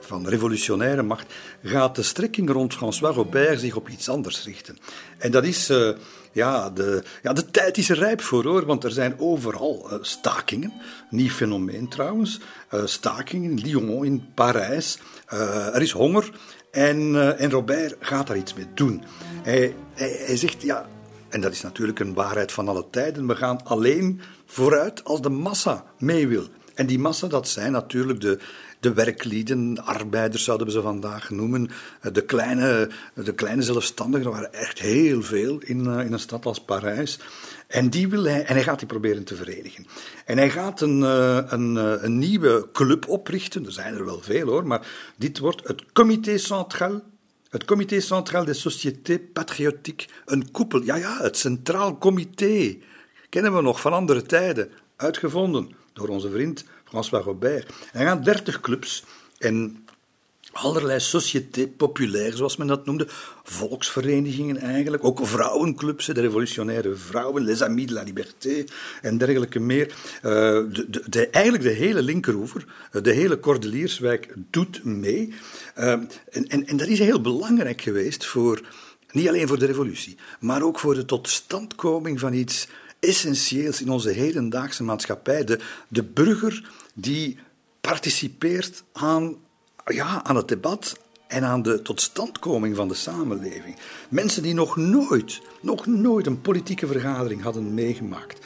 Speaker 2: van revolutionaire macht, gaat de strekking rond François Robert zich op iets anders richten. En dat is, uh, ja, de, ja, de tijd is er rijp voor hoor, want er zijn overal stakingen. Nieuw fenomeen trouwens. stakingen in Lyon, in Parijs. er is honger en, en Robert gaat daar iets mee doen. Hij, hij, zegt, ja, en dat is natuurlijk een waarheid van alle tijden. We gaan alleen vooruit als de massa mee wil. En die massa, dat zijn natuurlijk de, de werklieden, de arbeiders zouden we ze vandaag noemen, de kleine, de kleine zelfstandigen, er waren echt heel veel in, in een stad als Parijs. En, die wil hij, en hij gaat die proberen te verenigen. En hij gaat een, een, een nieuwe club oprichten, er zijn er wel veel hoor, maar dit wordt het Comité Central. Het Comité Central des Sociétés Patriotiques, een koepel, ja ja, het Centraal Comité, kennen we nog van andere tijden, uitgevonden door onze vriend François Robert. Er gaan dertig clubs allerlei sociétés populaires, zoals men dat noemde, volksverenigingen eigenlijk, ook vrouwenclubs, de revolutionaire vrouwen, les Amis de la Liberté en dergelijke meer. Uh, de, de, de, eigenlijk de hele linkeroever, de hele Cordelierswijk doet mee. Uh, en, en, en dat is heel belangrijk geweest voor, niet alleen voor de revolutie, maar ook voor de totstandkoming van iets essentieels in onze hedendaagse maatschappij. De, de burger die participeert aan ja, aan het debat en aan de totstandkoming van de samenleving. Mensen die nog nooit, nog nooit een politieke vergadering hadden meegemaakt.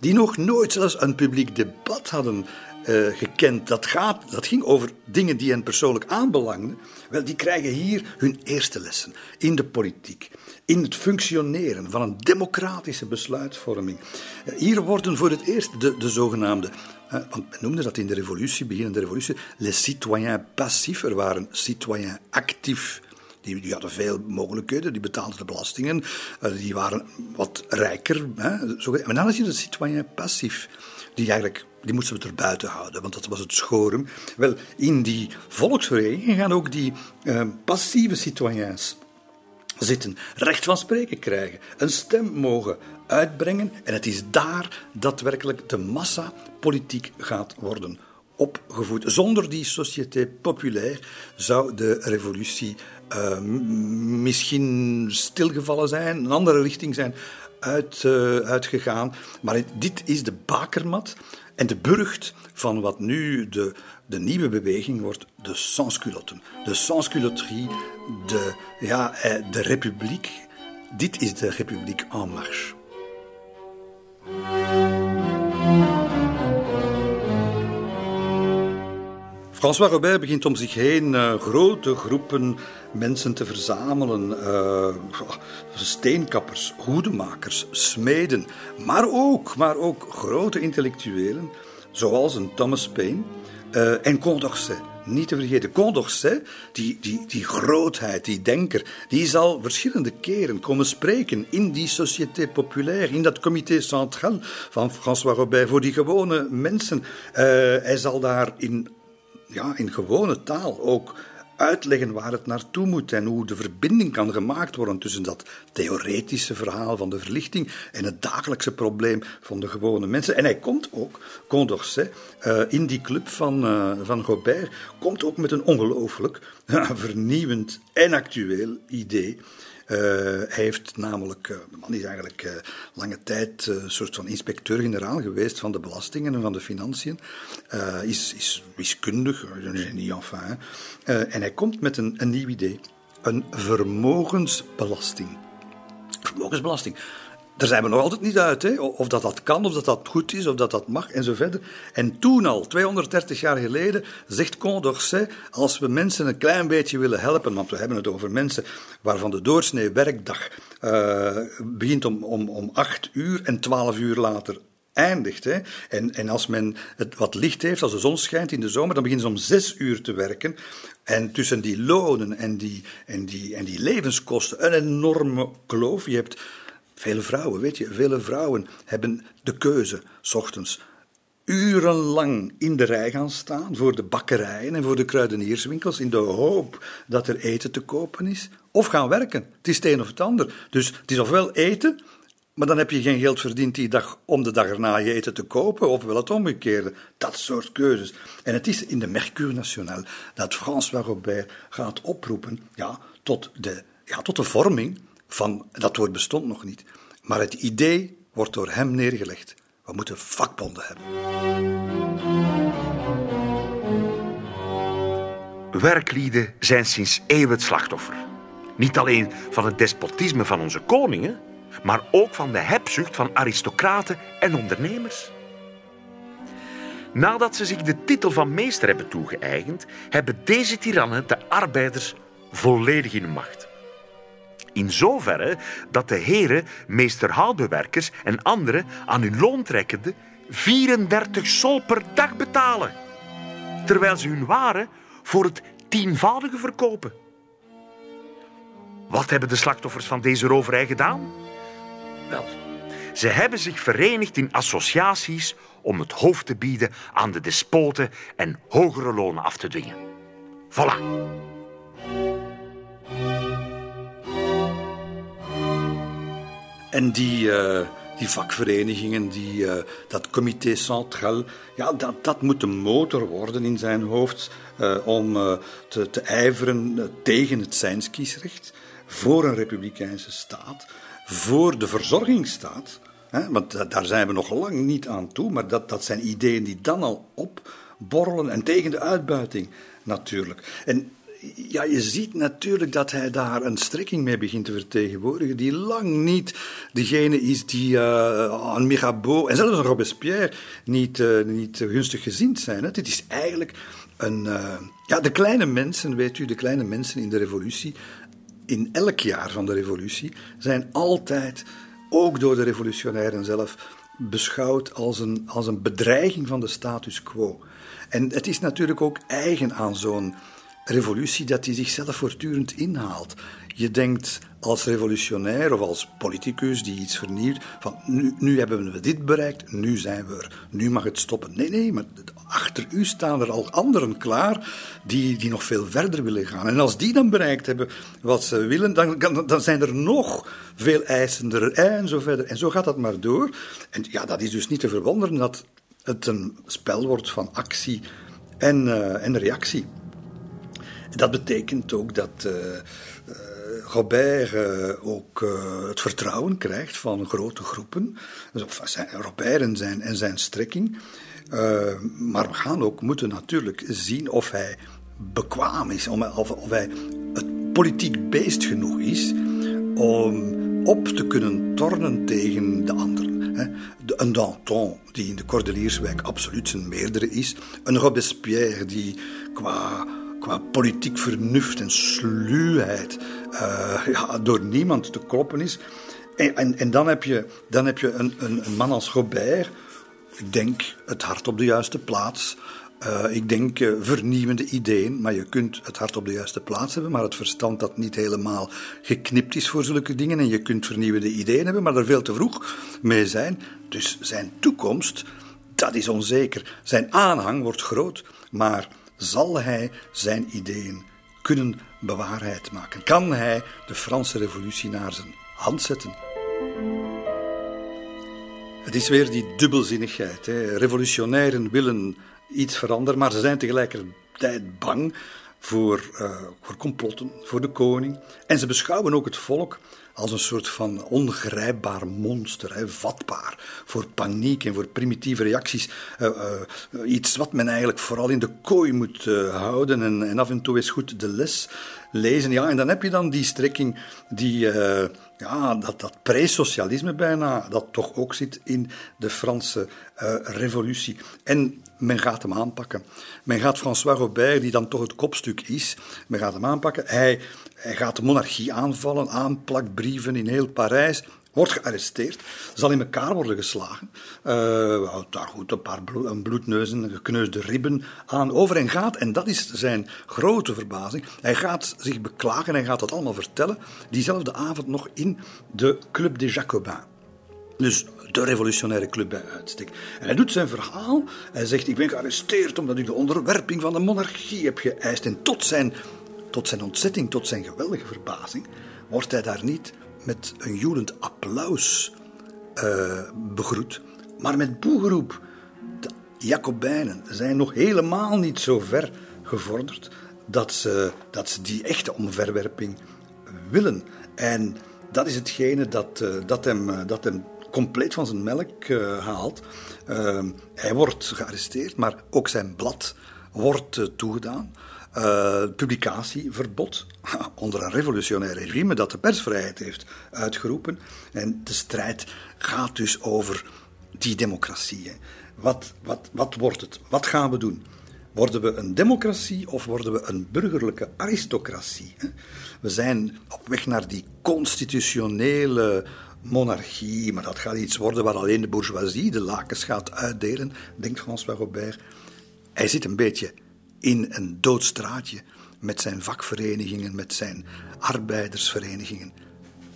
Speaker 2: Die nog nooit zelfs een publiek debat hadden uh, gekend. Dat, gaat, dat ging over dingen die hen persoonlijk aanbelangden. Wel, die krijgen hier hun eerste lessen in de politiek. In het functioneren van een democratische besluitvorming. Uh, hier worden voor het eerst de, de zogenaamde want men noemde dat in de revolutie, beginnende revolutie, les citoyens passifs. Er waren citoyens actief Die, die hadden veel mogelijkheden, die betaalden de belastingen, uh, die waren wat rijker. Hè, zo, maar dan is je de citoyen passief, die eigenlijk die moesten we er buiten houden, want dat was het schorum. Wel, in die volksvereniging gaan ook die uh, passieve citoyens zitten, recht van spreken krijgen, een stem mogen uitbrengen. En het is daar dat werkelijk de massa politiek gaat worden opgevoed. Zonder die société populaire zou de revolutie uh, misschien stilgevallen zijn, een andere richting zijn uit, uh, uitgegaan. Maar dit is de bakermat en de burcht van wat nu de, de nieuwe beweging wordt, de sansculotten. De sansculotterie, de, ja, eh, de republiek. Dit is de republiek en marche. François Robert begint om zich heen uh, grote groepen mensen te verzamelen. Uh, steenkappers, hoedemakers, smeden. Maar ook, maar ook grote intellectuelen, zoals een Thomas Paine uh, en Condorcet. Niet te vergeten, Condorcet, die, die, die grootheid, die denker, die zal verschillende keren komen spreken in die Société Populaire, in dat comité centraal van François Robert, voor die gewone mensen. Hij zal daar in ja, in gewone taal ook uitleggen waar het naartoe moet en hoe de verbinding kan gemaakt worden tussen dat theoretische verhaal van de verlichting en het dagelijkse probleem van de gewone mensen. En hij komt ook, Condorcet, uh, in die club van, uh, van komt ook met een ongelooflijk vernieuwend en actueel idee. Uh, hij heeft namelijk, uh, de man is eigenlijk uh, lange tijd een soort van inspecteur-generaal geweest van de belastingen en van de financiën. is, is wiskundig, niet enfin. en hij komt met een, een nieuw idee. Een vermogensbelasting. Vermogensbelasting. Daar zijn we nog altijd niet uit, hè? of dat dat kan, of dat dat goed is, of dat dat mag en zo verder. En toen al, 230 jaar geleden, zegt Condorcet, als we mensen een klein beetje willen helpen, want we hebben het over mensen waarvan de doorsnee werkdag uh, begint om, om, om 8 uur en 12 uur later eindigt. Hè. En, en als men het wat licht heeft, als de zon schijnt in de zomer, dan beginnen ze om zes uur te werken. En tussen die lonen en die, en die, en die levenskosten een enorme kloof. Je hebt Vele vrouwen, weet je, vele vrouwen hebben de keuze, s ochtends, urenlang in de rij gaan staan voor de bakkerijen en voor de kruidenierswinkels in de hoop dat er eten te kopen is. Of gaan werken. Het is het een of het ander. Dus het is ofwel eten, maar dan heb je geen geld verdiend die dag om de dag erna je eten te kopen, ofwel het omgekeerde. Dat soort keuzes. En het is in de Mercure National dat François Robert gaat oproepen ja, tot, de, ja, tot de vorming van, dat woord bestond nog niet, maar het idee wordt door hem neergelegd. We moeten vakbonden hebben.
Speaker 3: Werklieden zijn sinds eeuwen het slachtoffer. Niet alleen van het despotisme van onze koningen, maar ook van de hebzucht van aristocraten en ondernemers. Nadat ze zich de titel van meester hebben toegeëigend, hebben deze tirannen de arbeiders volledig in macht. In zoverre dat de heren, meester houtbewerkers en anderen aan hun loontrekkende 34 sol per dag betalen, terwijl ze hun waren voor het tienvoudige verkopen. Wat hebben de slachtoffers van deze roverij gedaan? Wel, ze hebben zich verenigd in associaties om het hoofd te bieden aan de despoten en hogere lonen af te dwingen. Voilà.
Speaker 2: En die, uh, die vakverenigingen, die, uh, dat comité centraal, ja, dat, dat moet de motor worden in zijn hoofd uh, om te, te ijveren tegen het zijnskiesrecht, voor een republikeinse staat, voor de verzorgingsstaat. Hè, want daar zijn we nog lang niet aan toe, maar dat, dat zijn ideeën die dan al opborrelen en tegen de uitbuiting natuurlijk. En ja, je ziet natuurlijk dat hij daar een strekking mee begint te vertegenwoordigen, die lang niet degene is die uh, aan Mirabeau en zelfs aan Robespierre niet, uh, niet gunstig gezien zijn. Hè. Dit is eigenlijk een. Uh, ja, de kleine mensen, weet u, de kleine mensen in de revolutie, in elk jaar van de revolutie, zijn altijd, ook door de revolutionairen zelf, beschouwd als een, als een bedreiging van de status quo. En het is natuurlijk ook eigen aan zo'n revolutie dat die zichzelf voortdurend inhaalt. Je denkt als revolutionair of als politicus die iets vernieuwt, van nu, nu hebben we dit bereikt, nu zijn we er, nu mag het stoppen. Nee, nee, maar achter u staan er al anderen klaar die, die nog veel verder willen gaan. En als die dan bereikt hebben wat ze willen, dan, dan zijn er nog veel eisender en zo verder. En zo gaat dat maar door. En ja, dat is dus niet te verwonderen dat het een spel wordt van actie en, uh, en reactie. Dat betekent ook dat uh, Robert uh, ook het vertrouwen krijgt van grote groepen. Dus, zijn, Robert en zijn, en zijn strekking. maar we gaan ook moeten natuurlijk zien of hij bekwaam is, of, of hij het politiek beest genoeg is om op te kunnen tornen tegen de anderen. Een Danton, die in de Cordelierswijk absoluut zijn meerdere is. Een Robespierre, die qua, qua politiek vernuft en sluwheid uh, ja, door niemand te kloppen is. En, en, en, dan heb je, dan heb je een, een, een man als Robert, ik denk het hart op de juiste plaats, uh, ik denk uh, vernieuwende ideeën, maar je kunt het hart op de juiste plaats hebben, maar het verstand dat niet helemaal geknipt is voor zulke dingen. En je kunt vernieuwende ideeën hebben, maar er veel te vroeg mee zijn. Dus zijn toekomst, dat is onzeker. Zijn aanhang wordt groot, maar zal hij zijn ideeën kunnen bewaarheid maken? Kan hij de Franse revolutie naar zijn hand zetten? Het is weer die dubbelzinnigheid. Hè. Revolutionairen willen iets veranderen, maar ze zijn tegelijkertijd bang voor, uh, voor complotten, voor de koning. En ze beschouwen ook het volk als een soort van ongrijpbaar monster, hè, vatbaar voor paniek en voor primitieve reacties. Uh, uh, iets wat men eigenlijk vooral in de kooi moet houden en, en, af en toe eens goed de les lezen. Ja, en dan heb je dan die strekking, die, ja, dat, dat pre-socialisme bijna, dat toch ook zit in de Franse revolutie. En men gaat hem aanpakken. Men gaat François Robert, die dan toch het kopstuk is, men gaat hem aanpakken. Hij, hij gaat de monarchie aanvallen, aanplakt brieven in heel Parijs. Wordt gearresteerd, zal in elkaar worden geslagen. Uh, daar goed een paar bloed, een bloedneuzen, gekneusde ribben aan over en gaat, en dat is zijn grote verbazing, hij gaat zich beklagen, hij gaat dat allemaal vertellen, diezelfde avond nog in de Club des Jacobins. Dus de revolutionaire club bij uitstek. En hij doet zijn verhaal. Hij zegt: Ik ben gearresteerd omdat ik de onderwerping van de monarchie heb geëist. En tot zijn, tot zijn ontzetting, tot zijn geweldige verbazing, wordt hij daar niet met een joelend applaus uh, begroet, maar met boegeroep. De Jacobijnen zijn nog helemaal niet zo ver gevorderd dat ze, dat ze die echte omverwerping willen. En dat is hetgene dat, uh, dat, hem, uh, dat hem compleet van zijn melk haalt. Hij wordt gearresteerd, maar ook zijn blad wordt toegedaan. publicatieverbod onder een revolutionair regime dat de persvrijheid heeft uitgeroepen. En de strijd gaat dus over die democratie. Wat, wat, wat wordt het? Wat gaan we doen? Worden we een democratie of worden we een burgerlijke aristocratie? We zijn op weg naar die constitutionele monarchie, maar dat gaat iets worden waar alleen de bourgeoisie de lakens gaat uitdelen, denkt François Robert. Hij zit een beetje in een doodstraatje met zijn vakverenigingen, met zijn arbeidersverenigingen.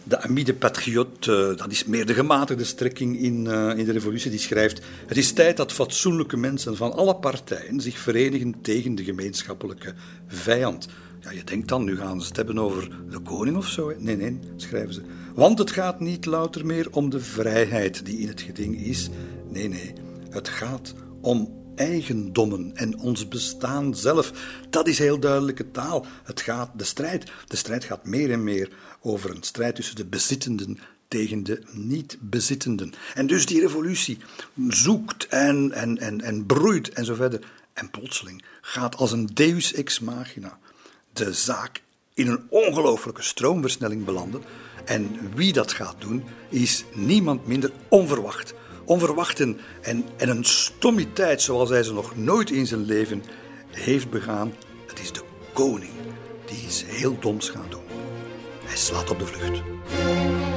Speaker 2: De Ami de Patriote, uh, dat is meer de gematigde strekking in, uh, in de revolutie, die schrijft: Het is tijd dat fatsoenlijke mensen van alle partijen zich verenigen tegen de gemeenschappelijke vijand. Ja, je denkt dan, nu gaan ze het hebben over de koning of zo. Nee, nee, schrijven ze. Want het gaat niet louter meer om de vrijheid die in het geding is. Nee, nee, het gaat om eigendommen en ons bestaan zelf. Dat is heel duidelijke taal. Het gaat, de, strijd, de strijd gaat meer en meer over een strijd tussen de bezittenden tegen de niet-bezittenden. En dus die revolutie zoekt en, en, en, en broeit en zo verder. En plotseling gaat als een deus ex machina de zaak in een ongelooflijke stroomversnelling belanden. En wie dat gaat doen, is niemand minder onverwacht. Onverwacht en, en, een stommiteit zoals hij ze nog nooit in zijn leven heeft begaan. Het is de koning die iets heel doms gaat doen. Hij slaat op de vlucht.